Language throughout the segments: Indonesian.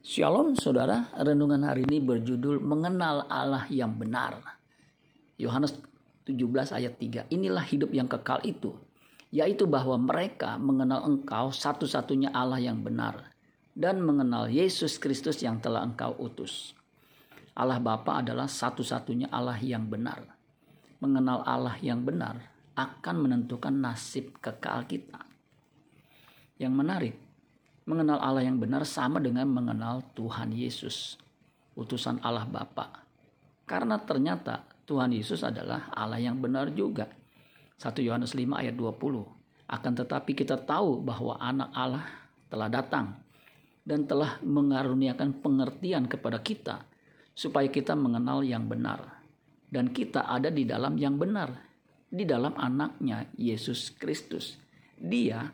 Shalom saudara, renungan hari ini berjudul Mengenal Allah yang benar. Yohanes 17 ayat 3. Inilah hidup yang kekal itu, yaitu bahwa mereka mengenal engkau satu-satunya Allah yang benar dan mengenal Yesus Kristus yang telah engkau utus. Allah Bapa adalah satu-satunya Allah yang benar. Mengenal Allah yang benar akan menentukan nasib kekal kita. Yang menarik, Mengenal Allah yang benar sama dengan mengenal Tuhan Yesus, utusan Allah Bapa. Karena ternyata Tuhan Yesus adalah Allah yang benar juga. 1 Yohanes 5 ayat 20. Akan tetapi kita tahu bahwa anak Allah telah datang dan telah mengaruniakan pengertian kepada kita supaya kita mengenal yang benar. Dan kita ada di dalam yang benar, di dalam anaknya Yesus Kristus. Dia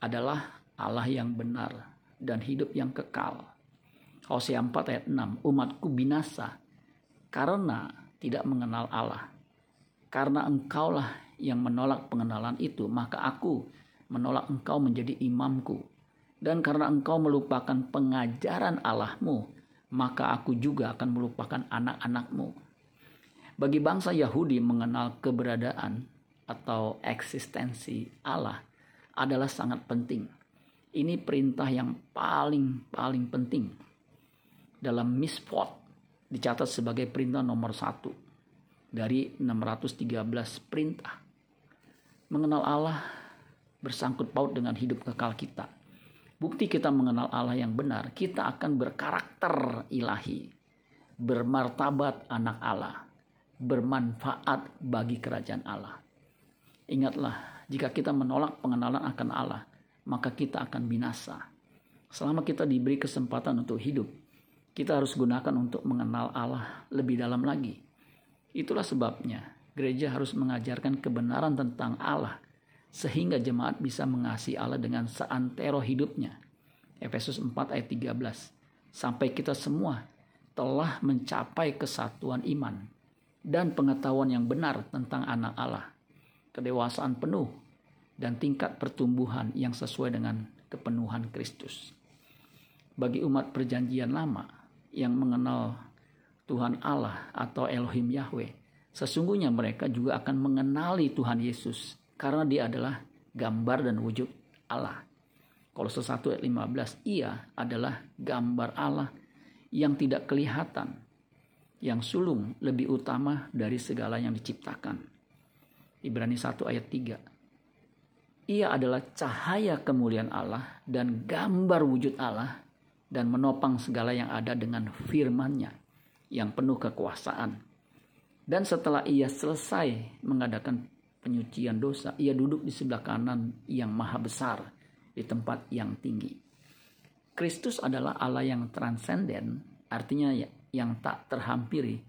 adalah Allah yang benar dan hidup yang kekal. Hosea 4 ayat 6, umatku binasa karena tidak mengenal Allah. Karena engkaulah yang menolak pengenalan itu, maka aku menolak engkau menjadi imamku. Dan karena engkau melupakan pengajaran Allahmu, maka aku juga akan melupakan anak-anakmu. Bagi bangsa Yahudi mengenal keberadaan atau eksistensi Allah adalah sangat penting ini perintah yang paling-paling penting dalam misfot dicatat sebagai perintah nomor satu dari 613 perintah. Mengenal Allah bersangkut paut dengan hidup kekal kita. Bukti kita mengenal Allah yang benar, kita akan berkarakter ilahi, bermartabat anak Allah, bermanfaat bagi kerajaan Allah. Ingatlah, jika kita menolak pengenalan akan Allah, maka kita akan binasa. Selama kita diberi kesempatan untuk hidup, kita harus gunakan untuk mengenal Allah lebih dalam lagi. Itulah sebabnya gereja harus mengajarkan kebenaran tentang Allah sehingga jemaat bisa mengasihi Allah dengan seantero hidupnya. Efesus 4 ayat 13. Sampai kita semua telah mencapai kesatuan iman dan pengetahuan yang benar tentang anak Allah. Kedewasaan penuh dan tingkat pertumbuhan yang sesuai dengan kepenuhan Kristus. Bagi umat perjanjian lama yang mengenal Tuhan Allah atau Elohim Yahweh, sesungguhnya mereka juga akan mengenali Tuhan Yesus karena dia adalah gambar dan wujud Allah. Kolose 1 ayat 15, ia adalah gambar Allah yang tidak kelihatan, yang sulung lebih utama dari segala yang diciptakan. Ibrani 1 ayat 3, ia adalah cahaya kemuliaan Allah dan gambar wujud Allah dan menopang segala yang ada dengan firman-Nya yang penuh kekuasaan. Dan setelah ia selesai mengadakan penyucian dosa, ia duduk di sebelah kanan yang maha besar di tempat yang tinggi. Kristus adalah Allah yang transenden, artinya ya, yang tak terhampiri,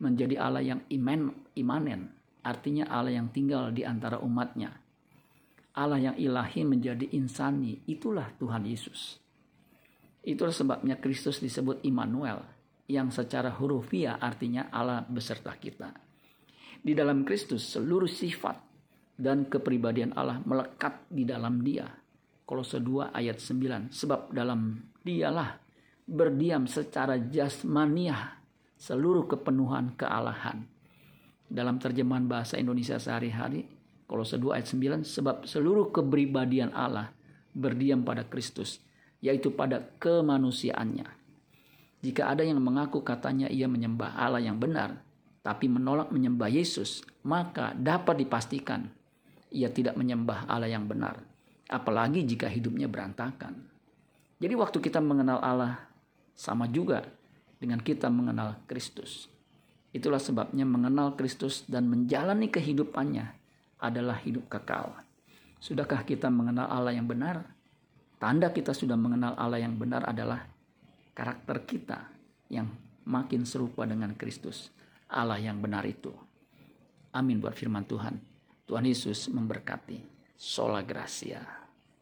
menjadi Allah yang iman, imanen, artinya Allah yang tinggal di antara umatnya Allah yang ilahi menjadi insani, itulah Tuhan Yesus. Itulah sebabnya Kristus disebut Immanuel, yang secara hurufiah artinya Allah beserta kita. Di dalam Kristus seluruh sifat dan kepribadian Allah melekat di dalam dia. Kolose 2 ayat 9. Sebab dalam dialah berdiam secara jasmaniah seluruh kepenuhan kealahan. Dalam terjemahan bahasa Indonesia sehari-hari, Kolose 2 ayat 9 sebab seluruh kepribadian Allah berdiam pada Kristus yaitu pada kemanusiaannya. Jika ada yang mengaku katanya ia menyembah Allah yang benar tapi menolak menyembah Yesus, maka dapat dipastikan ia tidak menyembah Allah yang benar, apalagi jika hidupnya berantakan. Jadi waktu kita mengenal Allah sama juga dengan kita mengenal Kristus. Itulah sebabnya mengenal Kristus dan menjalani kehidupannya adalah hidup kekal. Sudahkah kita mengenal Allah yang benar? Tanda kita sudah mengenal Allah yang benar adalah karakter kita yang makin serupa dengan Kristus, Allah yang benar itu. Amin buat firman Tuhan. Tuhan Yesus memberkati. Sola Gracia.